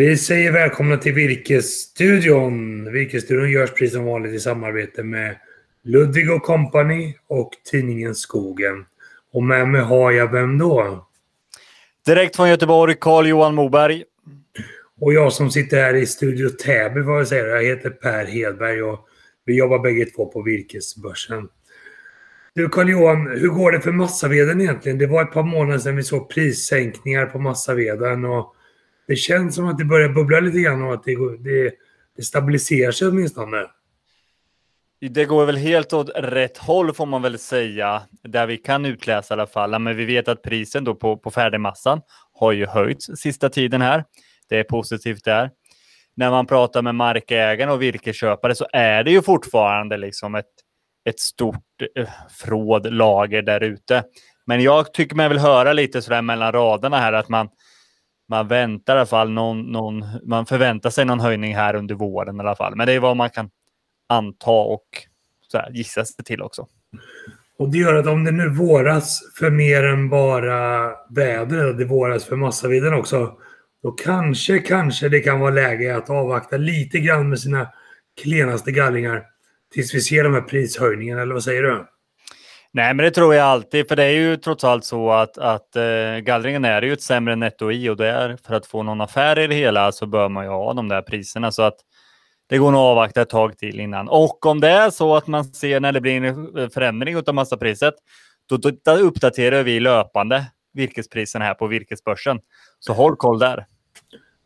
Vi säger välkomna till Virkesstudion. Virkesstudion görs precis som vanligt i samarbete med Ludvig och Company och tidningen Skogen. Och med mig har jag vem då? Direkt från Göteborg, Carl-Johan Moberg. Och jag som sitter här i Studio Täby, vad jag säger, jag heter Per Hedberg och vi jobbar bägge två på Virkesbörsen. Du Carl-Johan, hur går det för massaveden egentligen? Det var ett par månader sedan vi såg prissänkningar på massaveden och det känns som att det börjar bubbla lite grann och att det, det, det stabiliserar sig åtminstone. Det går väl helt åt rätt håll får man väl säga, där vi kan utläsa i alla fall. Men vi vet att prisen då på, på färdigmassan har ju höjts sista tiden här. Det är positivt där. När man pratar med markägare och virkesköpare så är det ju fortfarande liksom ett, ett stort eh, fråd lager där ute. Men jag tycker mig vill höra lite sådär mellan raderna här att man, man väntar i alla fall någon, någon, man förväntar sig någon höjning här under våren i alla fall. Men det är vad man kan anta och så här, gissa sig till också. Och det gör att om det nu våras för mer än bara vädret, det våras för massaviden också, då kanske, kanske det kan vara läge att avvakta lite grann med sina klenaste gallringar tills vi ser de här prishöjningarna, eller vad säger du? Nej, men det tror jag alltid, för det är ju trots allt så att, att eh, gallringen är ju ett sämre netto i och där för att få någon affär i det hela så bör man ju ha de där priserna så att det går nog att avvakta ett tag till innan. Och om det är så att man ser när det blir en eh, förändring av massapriset, då, då uppdaterar vi löpande virkespriserna här på virkesbörsen. Så håll koll där.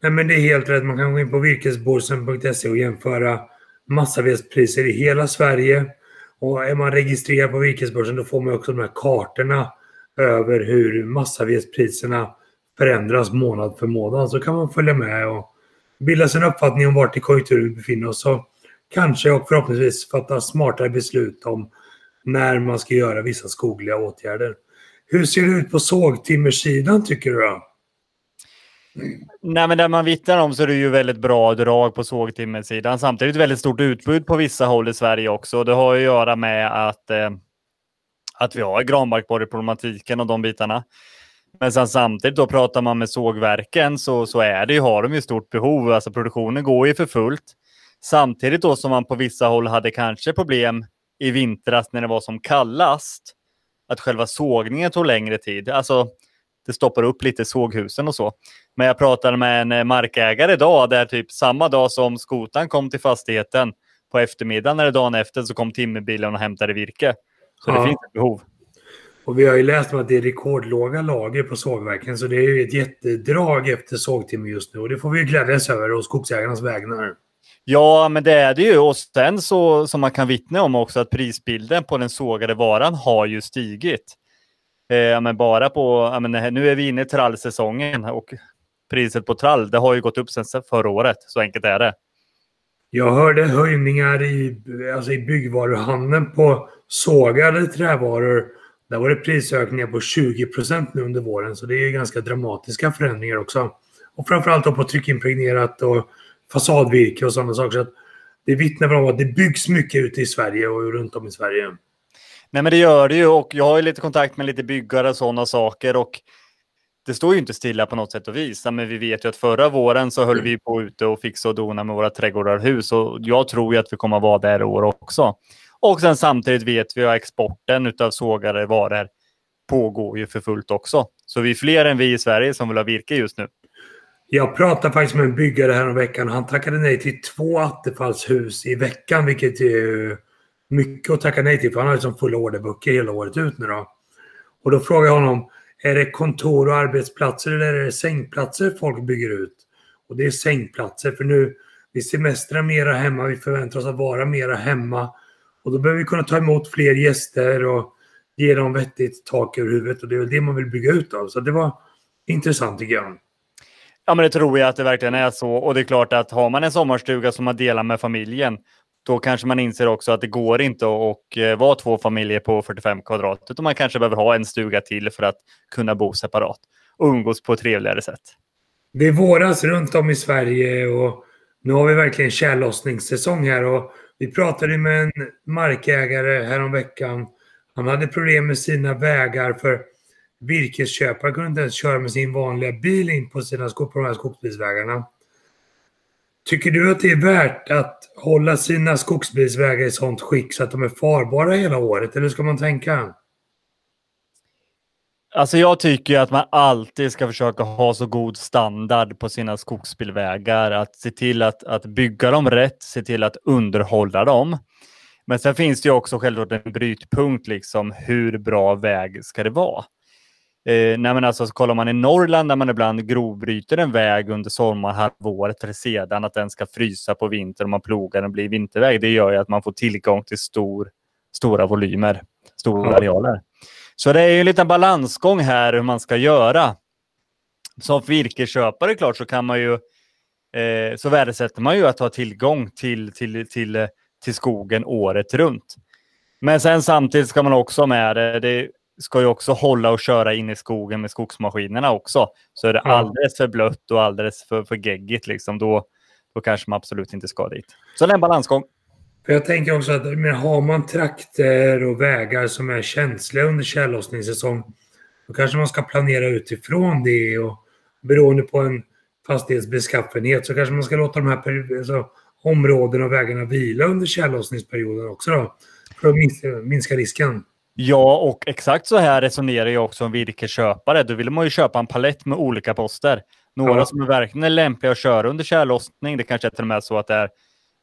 Nej, men det är helt rätt. Man kan gå in på virkesbörsen.se och jämföra massavedspriser i hela Sverige. Och är man registrerad på virkesbörsen då får man också de här kartorna över hur massavedspriserna förändras månad för månad. Så kan man följa med och bilda sig en uppfattning om vart i konjunkturen vi befinner oss och kanske och förhoppningsvis fatta smartare beslut om när man ska göra vissa skogliga åtgärder. Hur ser det ut på sågtimmersidan tycker du? Då? Nej, men där man vittnar om så är det ju väldigt bra drag på sågtimmersidan. Samtidigt väldigt stort utbud på vissa håll i Sverige också. Det har att göra med att, eh, att vi har granbarkborreproblematiken och de bitarna. Men sen samtidigt då pratar man med sågverken så, så är det ju, har de ju stort behov. Alltså produktionen går ju för fullt. Samtidigt då som man på vissa håll hade kanske problem i vintras när det var som kallast. Att själva sågningen tog längre tid. Alltså det stoppar upp lite såghusen och så. Men jag pratade med en eh, markägare idag där typ samma dag som skotan kom till fastigheten på eftermiddagen eller dagen efter så kom timmerbilen och hämtade virke. Så ja. det finns ett behov. Och vi har ju läst om att det är rekordlåga lager på sågverken så det är ju ett jättedrag efter sågtimmer just nu och det får vi ju glädjas över och skogsägarnas vägnar. Ja, men det är det ju. Och sen så som man kan vittna om också att prisbilden på den sågade varan har ju stigit. Eh, men bara på, ja, men nu är vi inne i trallsäsongen och priset på trall, det har ju gått upp sedan förra året. Så enkelt är det. Jag hörde höjningar i, alltså i byggvaruhandeln på sågade trävaror där var det prisökningar på 20 nu under våren, så det är ganska dramatiska förändringar också. Och framförallt då på tryckimpregnerat och fasadvirke och sådana saker. Så att det vittnar om att det byggs mycket ute i Sverige och runt om i Sverige. Nej, men det gör det ju och jag har ju lite kontakt med lite byggare och sådana saker och det står ju inte stilla på något sätt och vis. Men vi vet ju att förra våren så höll vi på ute och fixade och dona med våra trädgårdar och hus och jag tror ju att vi kommer att vara där i år också. Och sen samtidigt vet vi att exporten av sågade varor pågår ju för fullt också. Så vi är fler än vi i Sverige som vill ha virke just nu. Jag pratade faktiskt med en byggare här om veckan. Han tackade nej till två attefallshus i veckan, vilket är mycket att tacka nej till. För han har liksom fulla orderböcker hela året ut nu då. Och då frågade jag honom, är det kontor och arbetsplatser eller är det sängplatser folk bygger ut? Och det är sängplatser, för nu vi semestrar mera hemma, vi förväntar oss att vara mera hemma. Och då behöver vi kunna ta emot fler gäster och ge dem vettigt tak över huvudet och det är väl det man vill bygga ut av. Så det var intressant tycker jag. Ja, men det tror jag att det verkligen är så. Och det är klart att har man en sommarstuga som man delar med familjen, då kanske man inser också att det går inte att eh, vara två familjer på 45 kvadrat, utan man kanske behöver ha en stuga till för att kunna bo separat och umgås på ett trevligare sätt. Det är våras runt om i Sverige och nu har vi verkligen tjällossningssäsong här och vi pratade med en markägare häromveckan. Han hade problem med sina vägar för virkesköpare kunde inte ens köra med sin vanliga bil in på, sina skog, på de här skogsbilsvägarna. Tycker du att det är värt att hålla sina skogsbilsvägar i sånt skick så att de är farbara hela året? Eller ska man tänka? Alltså jag tycker att man alltid ska försöka ha så god standard på sina skogsbilvägar. Att se till att, att bygga dem rätt, se till att underhålla dem. Men sen finns det ju också självklart en brytpunkt, liksom hur bra väg ska det vara? Eh, nej men alltså, så kollar man i Norrland där man ibland grovbryter en väg under sommarhalvåret eller sedan att den ska frysa på vintern och man plogar den blir vinterväg. Det gör ju att man får tillgång till stor, stora volymer, stora ja. arealer. Så det är ju en liten balansgång här hur man ska göra. Som virkesköpare klart så kan man ju eh, så värdesätter man ju att ha tillgång till, till, till, till skogen året runt. Men sen samtidigt ska man också ha med det, det ska ju också hålla och köra in i skogen med skogsmaskinerna också. Så är det alldeles för blött och alldeles för, för geggigt, liksom, då, då kanske man absolut inte ska dit. Så det är en balansgång. Jag tänker också att men har man trakter och vägar som är känsliga under tjällossningssäsong, då kanske man ska planera utifrån det och beroende på en fastighetsbeskaffenhet så kanske man ska låta de här alltså, områdena och vägarna vila under tjällossningsperioden också då, för att minska, minska risken. Ja, och exakt så här resonerar jag också om virkesköpare. Då vill man ju köpa en palett med olika poster. Några ja. som är verkligen är lämpliga att köra under tjällossning. Det kanske är till och med så att det är,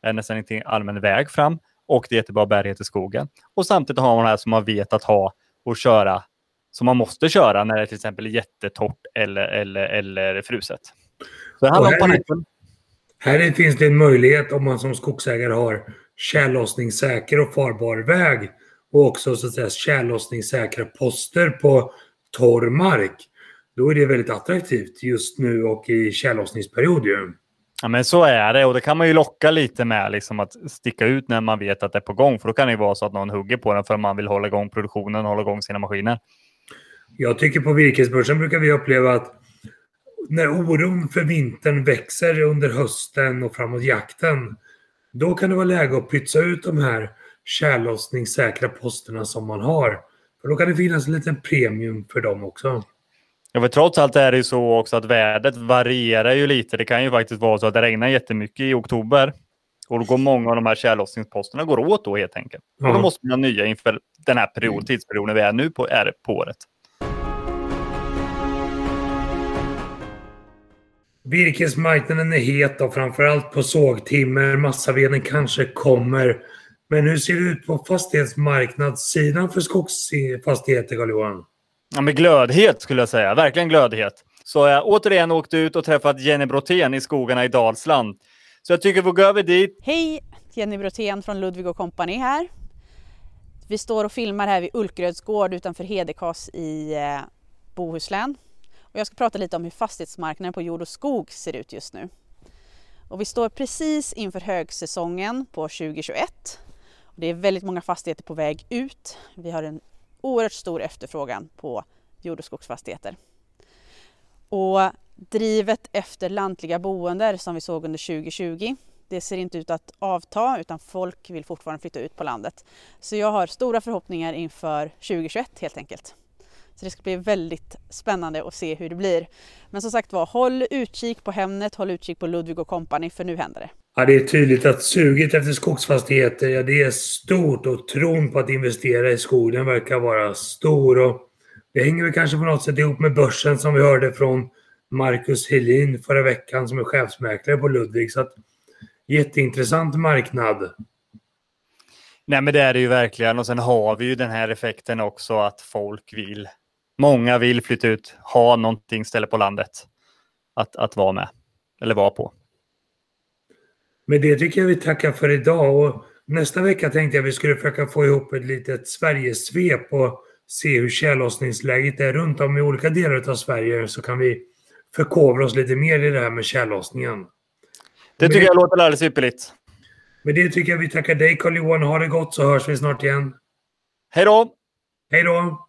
är nästan inte allmän väg fram och det är jättebra bärighet i skogen. Och samtidigt har man det här som man vet att ha och köra som man måste köra när det är till exempel jättetorrt eller, eller, eller fruset. Så handlar om paletten. Här finns det en möjlighet om man som skogsägare har tjällossningssäker och farbar väg och också så att säga tjällossningssäkra poster på torr mark. Då är det väldigt attraktivt just nu och i tjällossningsperiod ju. Ja men så är det och det kan man ju locka lite med liksom att sticka ut när man vet att det är på gång. För då kan det ju vara så att någon hugger på den för man vill hålla igång produktionen och hålla igång sina maskiner. Jag tycker på virkesbörsen brukar vi uppleva att när oron för vintern växer under hösten och framåt jakten, då kan det vara läge att pytsa ut de här tjällossningssäkra posterna som man har. För då kan det finnas en liten premium för dem också. Ja, för trots allt är det ju så också att vädret varierar ju lite. Det kan ju faktiskt vara så att det regnar jättemycket i oktober. Och då går många av de här tjällossningsposterna går åt då helt enkelt. Ja. Och då måste man ha nya inför den här period, tidsperioden vi är nu på, är på året. Virkesmarknaden är het och framförallt på sågtimmer. Massaveden kanske kommer. Men hur ser det ut på fastighetsmarknadssidan för skogsfastigheter, Carl-Johan? Ja, med glödhet skulle jag säga. Verkligen glödhet. Så jag återigen åkt ut och träffat Jenny Brotén i skogarna i Dalsland. Så jag tycker vi går över dit. Hej! Jenny Brotén från Ludvig och Company här. Vi står och filmar här vid Ulkröds gård utanför Hedekas i eh, Bohuslän. Och jag ska prata lite om hur fastighetsmarknaden på jord och skog ser ut just nu. Och vi står precis inför högsäsongen på 2021 det är väldigt många fastigheter på väg ut. Vi har en oerhört stor efterfrågan på jord och skogsfastigheter. Och drivet efter lantliga boenden som vi såg under 2020, det ser inte ut att avta utan folk vill fortfarande flytta ut på landet. Så jag har stora förhoppningar inför 2021 helt enkelt. Så det ska bli väldigt spännande att se hur det blir. Men som sagt var, håll utkik på Hemnet, håll utkik på Ludvig och Company för nu händer det. Ja, det är tydligt att suget efter skogsfastigheter, ja, det är stort och tron på att investera i skogen verkar vara stor. Och det hänger väl kanske på något sätt ihop med börsen som vi hörde från Marcus Helin förra veckan som är chefsmäklare på Ludvig. Så att, jätteintressant marknad. Nej, men det är det ju verkligen. Och sen har vi ju den här effekten också att folk vill, många vill flytta ut, ha någonting ställe på landet att, att vara med eller vara på. Men det tycker jag vi tackar för idag. Och nästa vecka tänkte jag vi skulle försöka få ihop ett litet Sverigesvep och se hur tjällossningsläget är runt om i olika delar av Sverige så kan vi förkovra oss lite mer i det här med tjällossningen. Det tycker med, jag låter alldeles ypperligt. Med det tycker jag vi tackar dig Carl-Johan. Ha det gott så hörs vi snart igen. Hej då! Hej då!